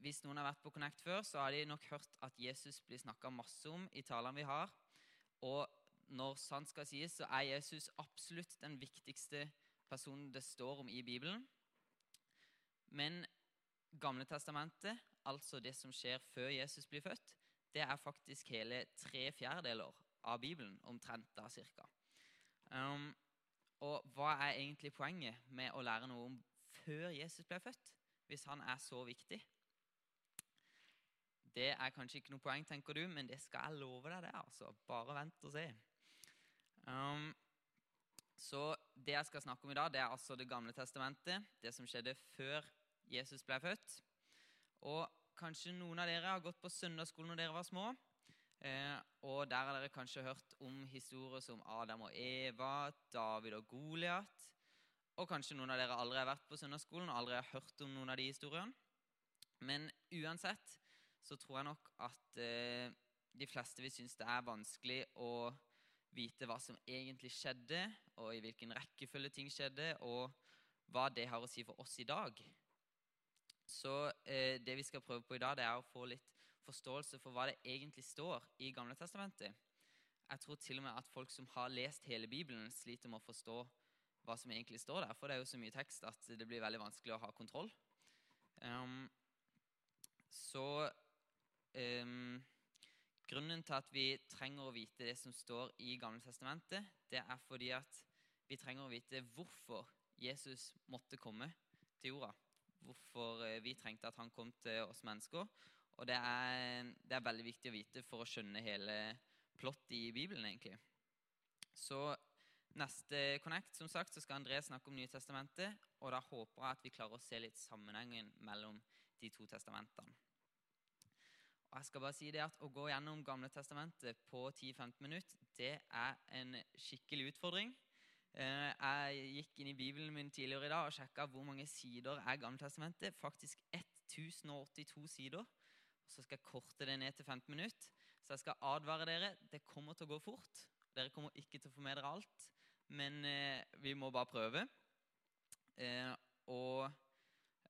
hvis noen har vært på Connect før, så har de nok hørt at Jesus blir snakka masse om i talene vi har. Og når sant skal sies, så er Jesus absolutt den viktigste personen det står om i Bibelen. Men Gamle testamentet, altså det som skjer før Jesus blir født, det er faktisk hele tre fjerdedeler av Bibelen, omtrent da cirka. Um, og hva er egentlig poenget med å lære noe om før Jesus ble født, hvis han er så viktig? Det er kanskje ikke noe poeng, tenker du, men det skal jeg love deg. det, altså. Bare vent og se. Um, så det jeg skal snakke om i dag, det er altså Det gamle testamentet. Det som skjedde før Jesus ble født. Og kanskje noen av dere har gått på søndagsskolen når dere var små. Eh, og der har dere kanskje hørt om historier som Adam og Eva, David og Goliat. Og kanskje noen av dere aldri har vært på søndagsskolen og aldri har hørt om noen av de historiene. Men uansett så tror jeg nok at eh, de fleste vil synes det er vanskelig å vite hva som egentlig skjedde, og i hvilken rekkefølge ting skjedde, og hva det har å si for oss i dag. Så eh, det vi skal prøve på i dag, det er å få litt forståelse for hva det egentlig står i Gamle Testamentet. Jeg tror til og med at folk som har lest hele Bibelen, sliter med å forstå hva som egentlig står der. For det er jo så mye tekst at det blir veldig vanskelig å ha kontroll. Um, så um, Grunnen til at vi trenger å vite det som står i Gamle Testamentet, det er fordi at vi trenger å vite hvorfor Jesus måtte komme til jorda. Hvorfor eh, vi trengte at han kom til oss mennesker. Og det er, det er veldig viktig å vite for å skjønne hele plottet i Bibelen. egentlig. Så neste Connect som sagt, så skal André snakke om Nye Testamentet. Og da håper jeg at vi klarer å se litt sammenhengen mellom de to testamentene. Og jeg skal bare si det at Å gå gjennom Gamle testamentet på 10-15 minutter det er en skikkelig utfordring. Eh, jeg gikk inn i Bibelen min tidligere i dag og sjekka hvor mange sider er Gamle testamentet. Faktisk 1082 sider. Så skal jeg korte det ned til 15 minutter. Så jeg skal advare dere. Det kommer til å gå fort. Dere kommer ikke til å få med dere alt, men eh, vi må bare prøve. Eh, og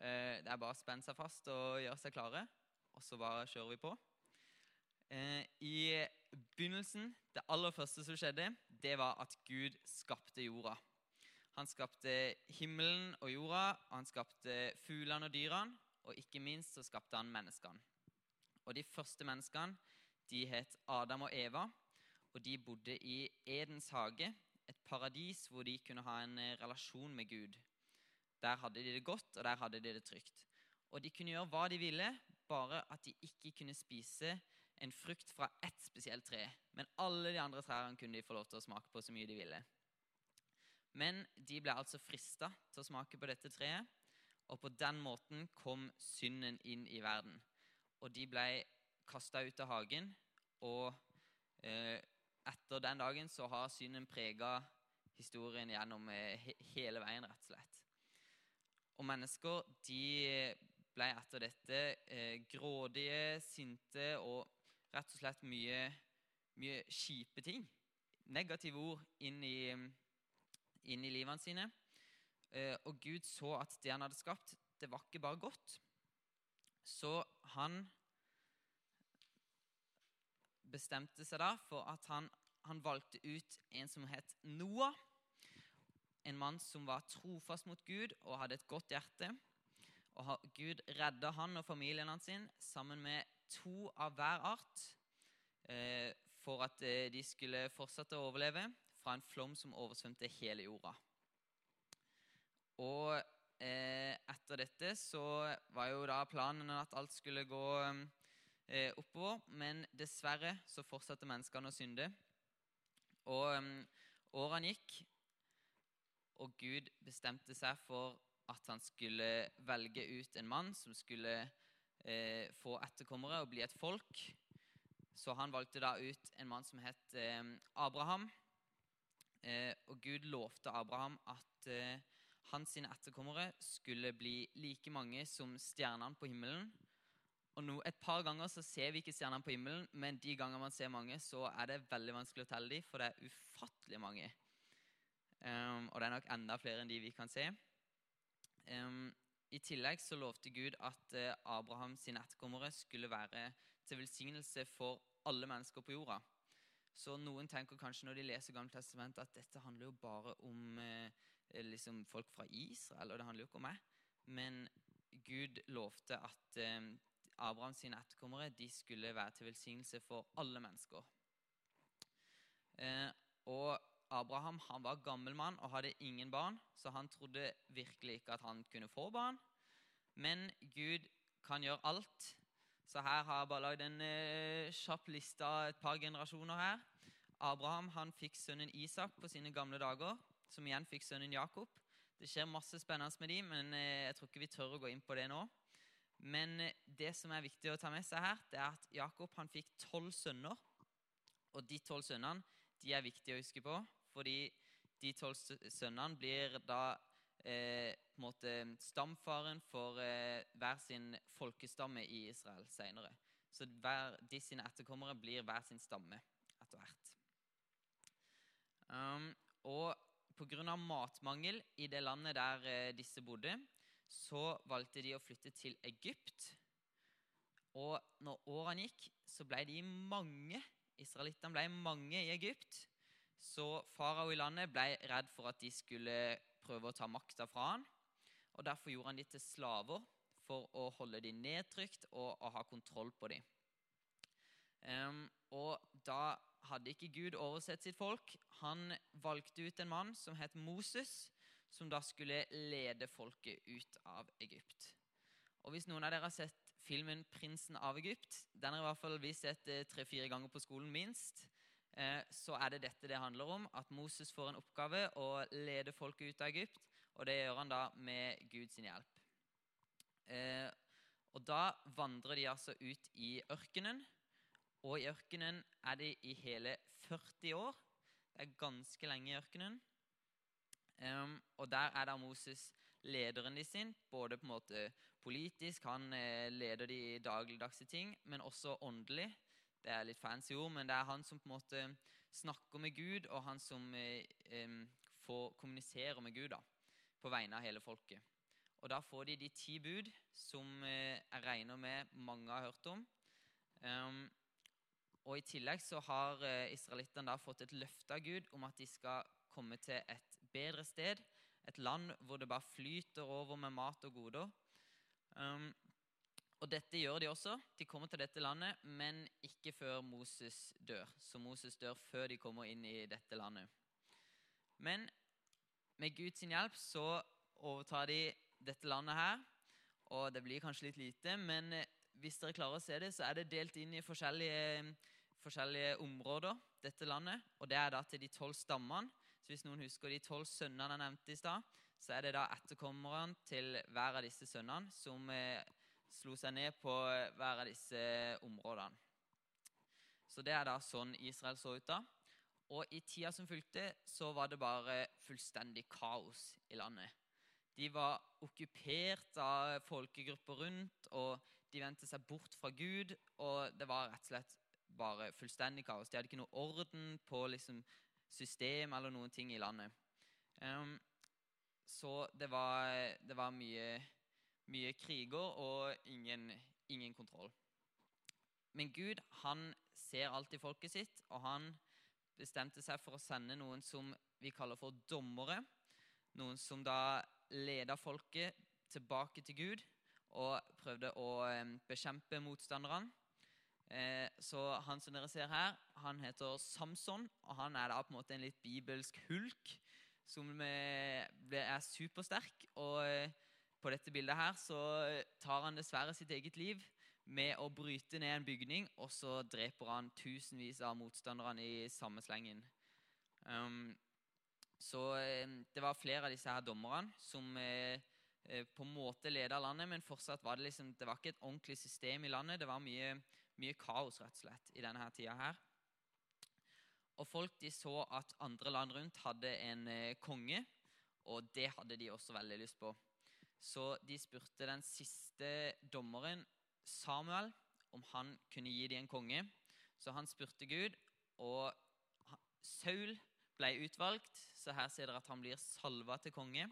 det er bare å spenne seg fast og gjøre seg klare og så bare kjører vi på. Eh, I begynnelsen, det aller første som skjedde, det var at Gud skapte jorda. Han skapte himmelen og jorda, og han skapte fuglene og dyrene, og ikke minst så skapte han menneskene. Og De første menneskene de het Adam og Eva, og de bodde i Edens hage, et paradis hvor de kunne ha en eh, relasjon med Gud. Der hadde de det godt, og der hadde de det trygt. Og de kunne gjøre hva de ville, bare at de ikke kunne spise en frukt fra ett spesielt tre. Men alle de andre trærne kunne de få lov til å smake på så mye de ville. Men de ble altså frista til å smake på dette treet, og på den måten kom synden inn i verden. Og de ble kasta ut av hagen, og eh, etter den dagen så har synden prega historien gjennom eh, hele veien, rett og slett. Og mennesker de ble etter dette eh, grådige, sinte og rett og slett mye, mye kjipe ting. Negative ord inn i, inn i livene sine. Eh, og Gud så at det han hadde skapt, det var ikke bare godt. Så han bestemte seg da for at han, han valgte ut en som het Noah. En mann som var trofast mot Gud og hadde et godt hjerte. Og Gud redda han og familien hans sin sammen med to av hver art eh, for at eh, de skulle fortsette å overleve fra en flom som oversvømte hele jorda. Og eh, etter dette så var jo da planen at alt skulle gå oppover, men dessverre så fortsatte menneskene å synde. Og eh, årene gikk, og Gud bestemte seg for at han skulle velge ut en mann som skulle eh, få etterkommere og bli et folk. Så han valgte da ut en mann som het eh, Abraham. Eh, og Gud lovte Abraham at eh, hans etterkommere skulle bli like mange som stjernene på himmelen. Og no, Et par ganger så ser vi ikke stjernene på himmelen, men de ganger man ser mange, så er det veldig vanskelig å telle dem, for det er ufattelig mange. Um, og det er nok enda flere enn de vi kan se. I tillegg så lovte Gud at eh, Abraham sine etterkommere skulle være til velsignelse for alle mennesker på jorda. Så noen tenker kanskje når de leser Gamle testamentet at dette handler jo bare om eh, liksom folk fra Israel, og det handler jo ikke om meg. Men Gud lovte at eh, Abraham sine etterkommere de skulle være til velsignelse for alle mennesker. Og Abraham han var gammel mann og hadde ingen barn, så han trodde virkelig ikke at han kunne få barn. Men Gud kan gjøre alt. Så her har jeg bare lagd en eh, kjapp liste av et par generasjoner her. Abraham han fikk sønnen Isak på sine gamle dager, som igjen fikk sønnen Jakob. Det skjer masse spennende med dem, men eh, jeg tror ikke vi tør å gå inn på det nå. Men eh, det som er viktig å ta med seg her, det er at Jakob han fikk tolv sønner. Og de tolv sønnene de er viktige å huske på, fordi de tolv sønnene blir da eh, på en måte stamfaren for eh, hver sin folkestamme i Israel senere. Så hver, de sine etterkommere blir hver sin stamme etter hvert. Um, og pga. matmangel i det landet der eh, disse bodde, så valgte de å flytte til Egypt. Og når årene gikk, så ble de mange. Israelittene ble mange i Egypt. Så farao i landet ble redd for at de skulle prøve å ta makta fra han. Og Derfor gjorde han de til slaver for å holde dem nedtrykt og å ha kontroll på dem. Um, og da hadde ikke Gud oversett sitt folk. Han valgte ut en mann som het Moses, som da skulle lede folket ut av Egypt. Og Hvis noen av dere har sett filmen 'Prinsen av Egypt', den har i hvert fall vi sett eh, tre-fire ganger på skolen minst, så er det dette det handler om. At Moses får en oppgave å lede folket ut av Egypt, og det gjør han da med Guds hjelp. Eh, og Da vandrer de altså ut i ørkenen. Og i ørkenen er de i hele 40 år. Det er ganske lenge i ørkenen. Og der er da Moses lederen de sin, både på en måte politisk, han eh, leder de i dagligdagse ting, men også åndelig. Det er litt fancy ord, men det er han som på en måte snakker med Gud, og han som eh, eh, får kommunisere med Gud da, på vegne av hele folket. Og Da får de de ti bud, som eh, jeg regner med mange har hørt om. Um, og I tillegg så har eh, israelittene fått et løfte av Gud om at de skal komme til et bedre sted. Et land hvor det bare flyter over med mat og goder. Um, og dette gjør de også. De kommer til dette landet, men ikke før Moses dør. Så Moses dør før de kommer inn i dette landet. Men med Guds hjelp så overtar de dette landet her. Og det blir kanskje litt lite, men eh, hvis dere klarer å se det, så er det delt inn i forskjellige, forskjellige områder, dette landet. Og det er da til de tolv stammene. Så hvis noen husker de tolv sønnene jeg nevnte i stad, så er det da etterkommerne til hver av disse sønnene som eh, slo seg ned på hver av disse områdene. Så det er da sånn Israel så ut da. Og i tida som fulgte, så var det bare fullstendig kaos i landet. De var okkupert av folkegrupper rundt, og de vendte seg bort fra Gud. Og det var rett og slett bare fullstendig kaos. De hadde ikke noe orden på liksom, system eller noen ting i landet. Um, så det var, det var mye, mye, kriger og ingen, ingen kontroll. Men Gud han ser alltid folket sitt, og han bestemte seg for å sende noen som vi kaller for dommere. Noen som da leda folket tilbake til Gud og prøvde å bekjempe motstanderne. Eh, så han som dere ser her, han heter Samson, og han er da på en måte en litt bibelsk hulk som er supersterk. Og eh, på dette bildet her så tar han dessverre sitt eget liv med å bryte ned en bygning, og så dreper han tusenvis av motstanderne i samme slengen. Um, så eh, det var flere av disse her dommerne som eh, eh, på en måte leda landet, men fortsatt var det liksom, det var ikke et ordentlig system i landet. Det var mye, mye kaos rett og slett i denne her tida her. Og folk de så at andre land rundt hadde en eh, konge, og det hadde de også veldig lyst på. Så de spurte den siste dommeren Samuel om han kunne gi dem en konge. Så han spurte Gud, og Saul ble utvalgt. Så her ser dere at han blir salva til konge.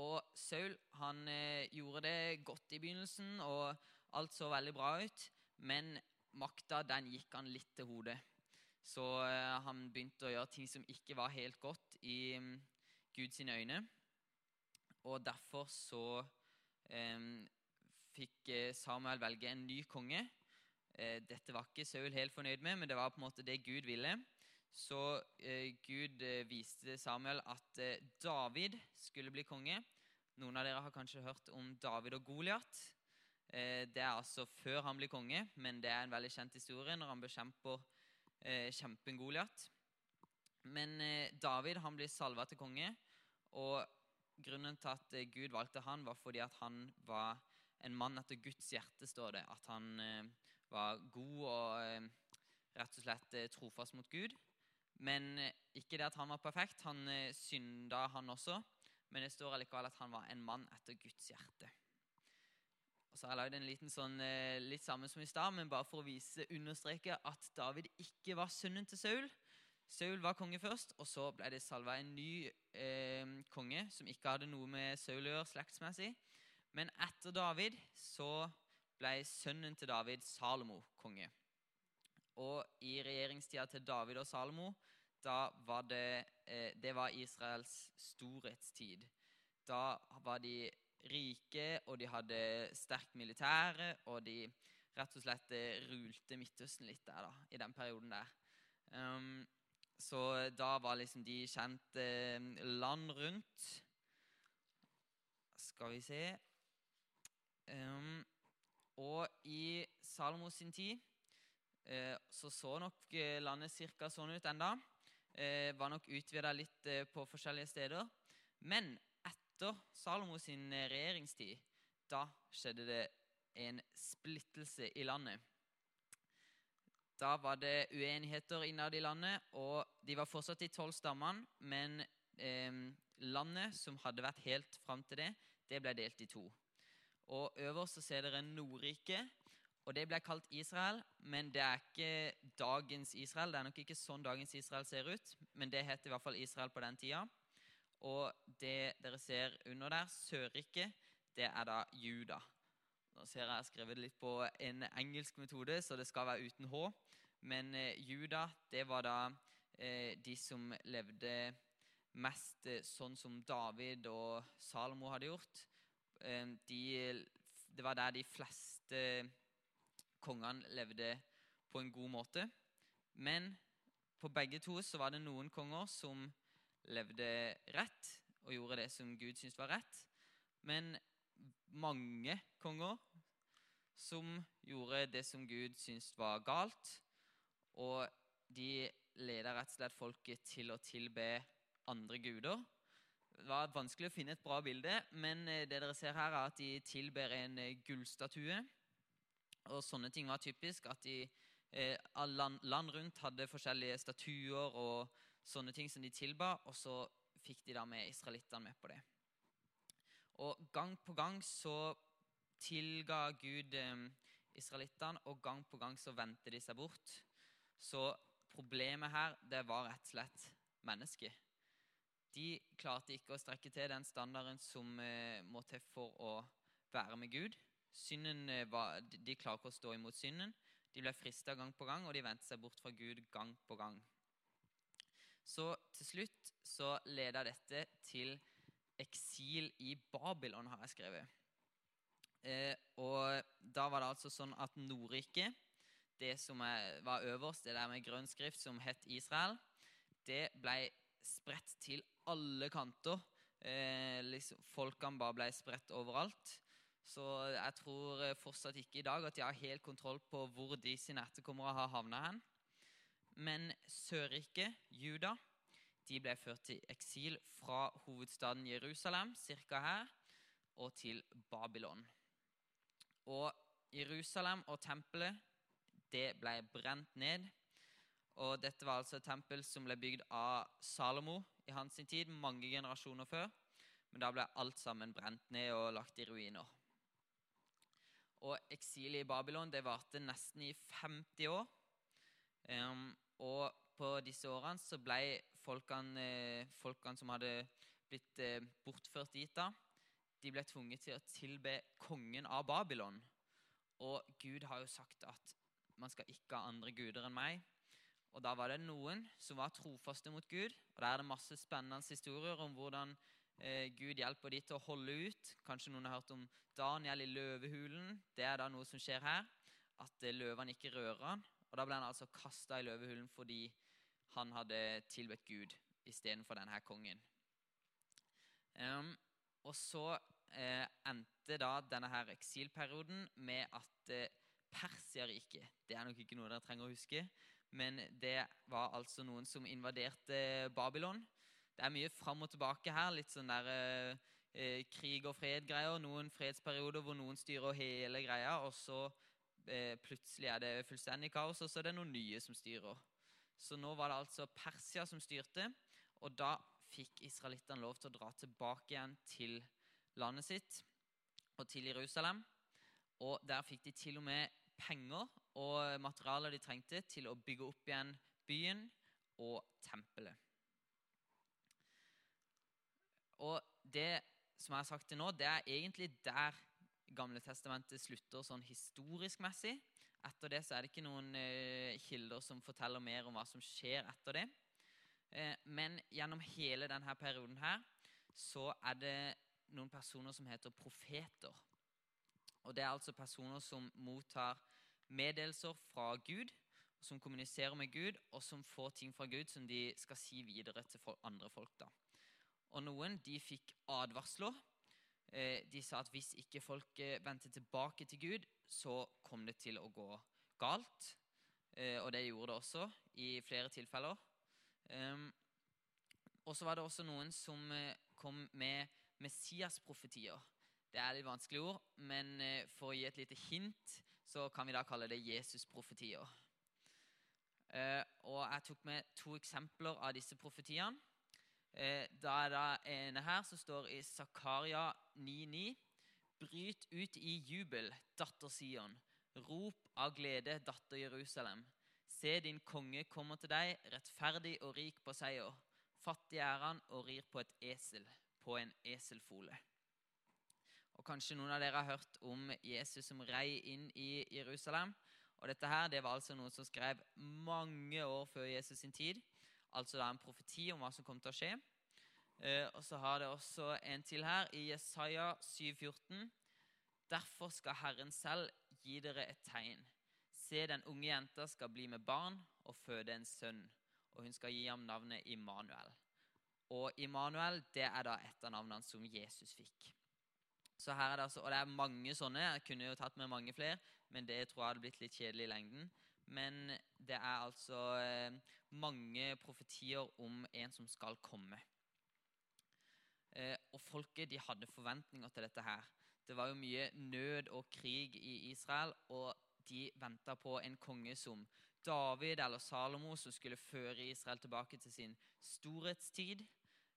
Og Saul han eh, gjorde det godt i begynnelsen, og alt så veldig bra ut. Men makta den gikk han litt til hodet. Så eh, han begynte å gjøre ting som ikke var helt godt i um, Guds øyne. Og derfor så eh, fikk Samuel velge en ny konge. Eh, dette var ikke Saul helt fornøyd med, men det var på en måte det Gud ville. Så eh, Gud eh, viste Samuel at eh, David skulle bli konge. Noen av dere har kanskje hørt om David og Goliat. Eh, det er altså før han blir konge, men det er en veldig kjent historie når han bekjemper kjempen Goliat. Men David han blir salva til konge, og grunnen til at eh, Gud valgte han, var fordi at han var en mann etter Guds hjerte, står det. At han eh, var god og eh, rett og slett trofast mot Gud. Men ikke det at han var perfekt. Han synda, han også. Men det står allikevel at han var en mann etter Guds hjerte. Og så har jeg lagd en liten sånn, litt samme som i stad, men bare for å vise, understreke at David ikke var sønnen til Saul. Saul var konge først, og så ble det salva en ny eh, konge som ikke hadde noe med Saul å gjøre slektsmessig. Men etter David så ble sønnen til David, Salomo, konge. Og i regjeringstida til David og Salomo, da var det, eh, det var Israels storhetstid. Da var de rike, og de hadde sterkt militære, og de rett og slett eh, rulte Midtøsten litt der, da, i den perioden der. Um, så da var liksom de kjent eh, land rundt. Skal vi se um, Og i Salomos sin tid eh, så så nok eh, landet ca. sånn ut enda. Eh, var nok utvida litt eh, på forskjellige steder. Men etter Salomos sin eh, regjeringstid, da skjedde det en splittelse i landet. Da var det uenigheter innad i landet, og de var fortsatt de tolv stammene, men eh, landet som hadde vært helt fram til det, det ble delt i to. Og Øverst så ser dere Nordriket, og det ble kalt Israel. Men det er ikke dagens Israel. Det er nok ikke sånn dagens Israel ser ut, men det het i hvert fall Israel på den tida. Og det dere ser under der, Sørriket, det er da Juda. Nå ser jeg jeg har skrevet litt på en engelsk metode, så det skal være uten H. Men eh, Juda, det var da eh, de som levde mest eh, sånn som David og Salomo hadde gjort. De, det var der de fleste kongene levde på en god måte. Men på begge to så var det noen konger som levde rett og gjorde det som Gud syntes var rett. Men mange konger som gjorde det som Gud syntes var galt. Og de leda rett og slett folket til å tilbe andre guder. Det var vanskelig å finne et bra bilde, men eh, det dere ser her er at de tilber en eh, gullstatue. Og sånne ting var typisk. At de eh, land, land, rundt hadde forskjellige statuer og sånne ting som de tilba, og så fikk de da med israelittene med på det. Og gang på gang så tilga Gud eh, israelittene, og gang på gang så vendte de seg bort. Så problemet her, det var rett og slett mennesket. De klarte ikke å strekke til den standarden som eh, må til for å være med Gud. Synden eh, var, de klarer ikke å stå imot synden. De ble frista gang på gang, og de vendte seg bort fra Gud gang på gang. Så til slutt så leda dette til eksil i Babylon, har jeg skrevet. Eh, og da var det altså sånn at Nordriket, det som var øverst, det der med grønn skrift som het Israel, det ble spredt til alle kanter. Eh, liksom, folkene bare ble spredt overalt. Så jeg tror fortsatt ikke i dag at de har helt kontroll på hvor de sine etterkommere har havna hen. Men Sørriket, Juda, de ble ført til eksil fra hovedstaden Jerusalem, ca. her, og til Babylon. Og Jerusalem og tempelet det ble brent ned. Og dette var altså et tempel som ble bygd av Salomo i hans tid, mange generasjoner før. Men da ble alt sammen brent ned og lagt i ruiner. Og eksilet i Babylon det varte nesten i 50 år. Um, og på disse årene så ble folkene, folkene som hadde blitt eh, bortført dit, da, de ble tvunget til å tilbe kongen av Babylon. Og Gud har jo sagt at man skal ikke ha andre guder enn meg. Og da var det noen som var trofaste mot Gud. Og der er det masse spennende historier om hvordan eh, Gud hjelper de til å holde ut. Kanskje noen har hørt om Daniel i løvehulen. Det er da noe som skjer her. At eh, løvene ikke rører han. Og da ble han altså kasta i løvehulen fordi han hadde tilbedt Gud istedenfor denne kongen. Um, og så eh, endte da denne her eksilperioden med at eh, Persiariket Det er nok ikke noe dere trenger å huske, men det var altså noen som invaderte Babylon. Det er mye fram og tilbake her. Litt sånn der eh, eh krig og fred-greier. Noen fredsperioder hvor noen styrer hele greia, og så eh, plutselig er det fullstendig kaos, og så er det noen nye som styrer. Så nå var det altså Persia som styrte, og da fikk israelittene lov til å dra tilbake igjen til landet sitt og til Jerusalem. Og der fikk de til og med penger og materialer de trengte til å bygge opp igjen byen og tempelet. Og det som jeg har sagt til nå, det er egentlig der Gamle testamentet slutter sånn historisk messig. Etter det så er det ikke noen eh, kilder som forteller mer om hva som skjer etter det. Eh, men gjennom hele denne perioden her så er det noen personer som heter profeter. Og Det er altså personer som mottar meddelelser fra Gud, som kommuniserer med Gud, og som får ting fra Gud som de skal si videre til andre folk. da. Og Noen de fikk advarsler. Eh, de sa at hvis ikke folk vendte tilbake til Gud, så kom det til å gå galt. Eh, og det gjorde det også i flere tilfeller. Og så var det også noen som eh, kom med Messias-profetier. Det er litt vanskelig ord, men eh, for å gi et lite hint så kan vi da kalle det Jesus-profetier. Eh, og jeg tok med to eksempler av disse profetiene. Eh, da er det ene her som står i Zakaria 9,9. Bryt ut i jubel, datter Sion. Rop av glede, datter Jerusalem. Se, din konge kommer til deg, rettferdig og rik på seier. Fattig er han og rir på et esel på en eselfole. Kanskje noen av dere har hørt om Jesus som rei inn i Jerusalem. Og Dette her, det var altså noe som skrev mange år før Jesus sin tid. Altså det er en profeti om hva som kom til å skje. Eh, og så har det også en til her, i Jesaja 7,14. Derfor skal Herren selv gi dere et tegn. Se, den unge jenta skal bli med barn og føde en sønn, og hun skal gi ham navnet Immanuel. Og Immanuel det er da et av navnene som Jesus fikk. Så her er det altså, Og det er mange sånne. Jeg kunne jo tatt med mange flere, men det tror jeg hadde blitt litt kjedelig i lengden. Men det er altså eh, mange profetier om en som skal komme. Eh, og folket de hadde forventninger til dette her. Det var jo mye nød og krig i Israel, og de venta på en konge som David eller Salomo, som skulle føre Israel tilbake til sin storhetstid.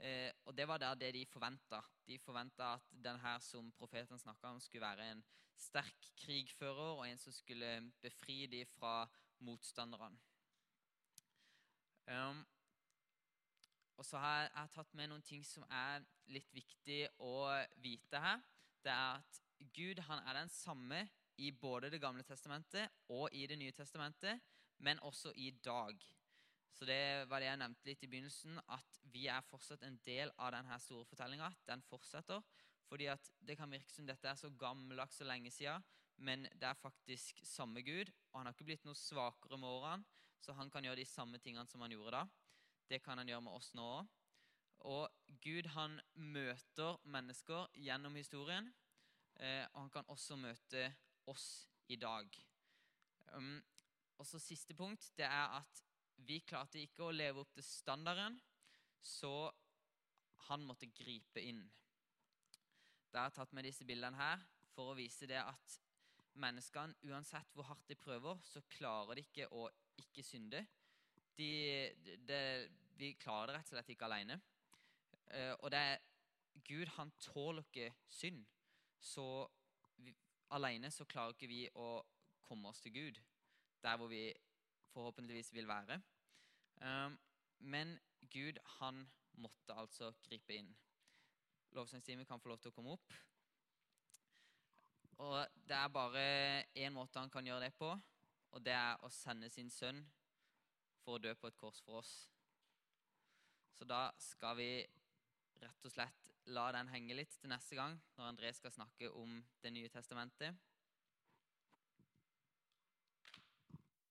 Eh, og Det var der det de forventa. De forventa at den her som profeten snakka om, skulle være en sterk krigfører og en som skulle befri dem fra motstanderne. Um, og så har jeg, jeg har tatt med noen ting som er litt viktig å vite her. Det er at Gud han er den samme i både Det gamle testamentet og i Det nye testamentet, men også i dag. Så det var det jeg nevnte litt i begynnelsen, at vi er fortsatt en del av denne store fortellinga. Den fortsetter. Fordi at det kan virke som dette er så gammeldags og lenge siden, men det er faktisk samme Gud. Og han har ikke blitt noe svakere med årene, så han kan gjøre de samme tingene som han gjorde da. Det kan han gjøre med oss nå òg. Og Gud han møter mennesker gjennom historien. Eh, og han kan også møte oss i dag. Um, og så Siste punkt det er at vi klarte ikke å leve opp til standarden, så han måtte gripe inn. Da har jeg tatt med disse bildene her for å vise det at menneskene, uansett hvor hardt de prøver, så klarer de ikke å ikke synde. De, de, vi klarer det rett og slett ikke alene. Uh, og det er Gud han tåler ikke synd. Så vi, alene så klarer ikke vi å komme oss til Gud, der hvor vi forhåpentligvis vil være. Um, men Gud, han måtte altså gripe inn. Lovsangstimen kan få lov til å komme opp. Og det er bare én måte han kan gjøre det på, og det er å sende sin sønn for å dø på et kors for oss. Så da skal vi rett og slett la den henge litt til neste gang, når André skal snakke om Det nye testamentet.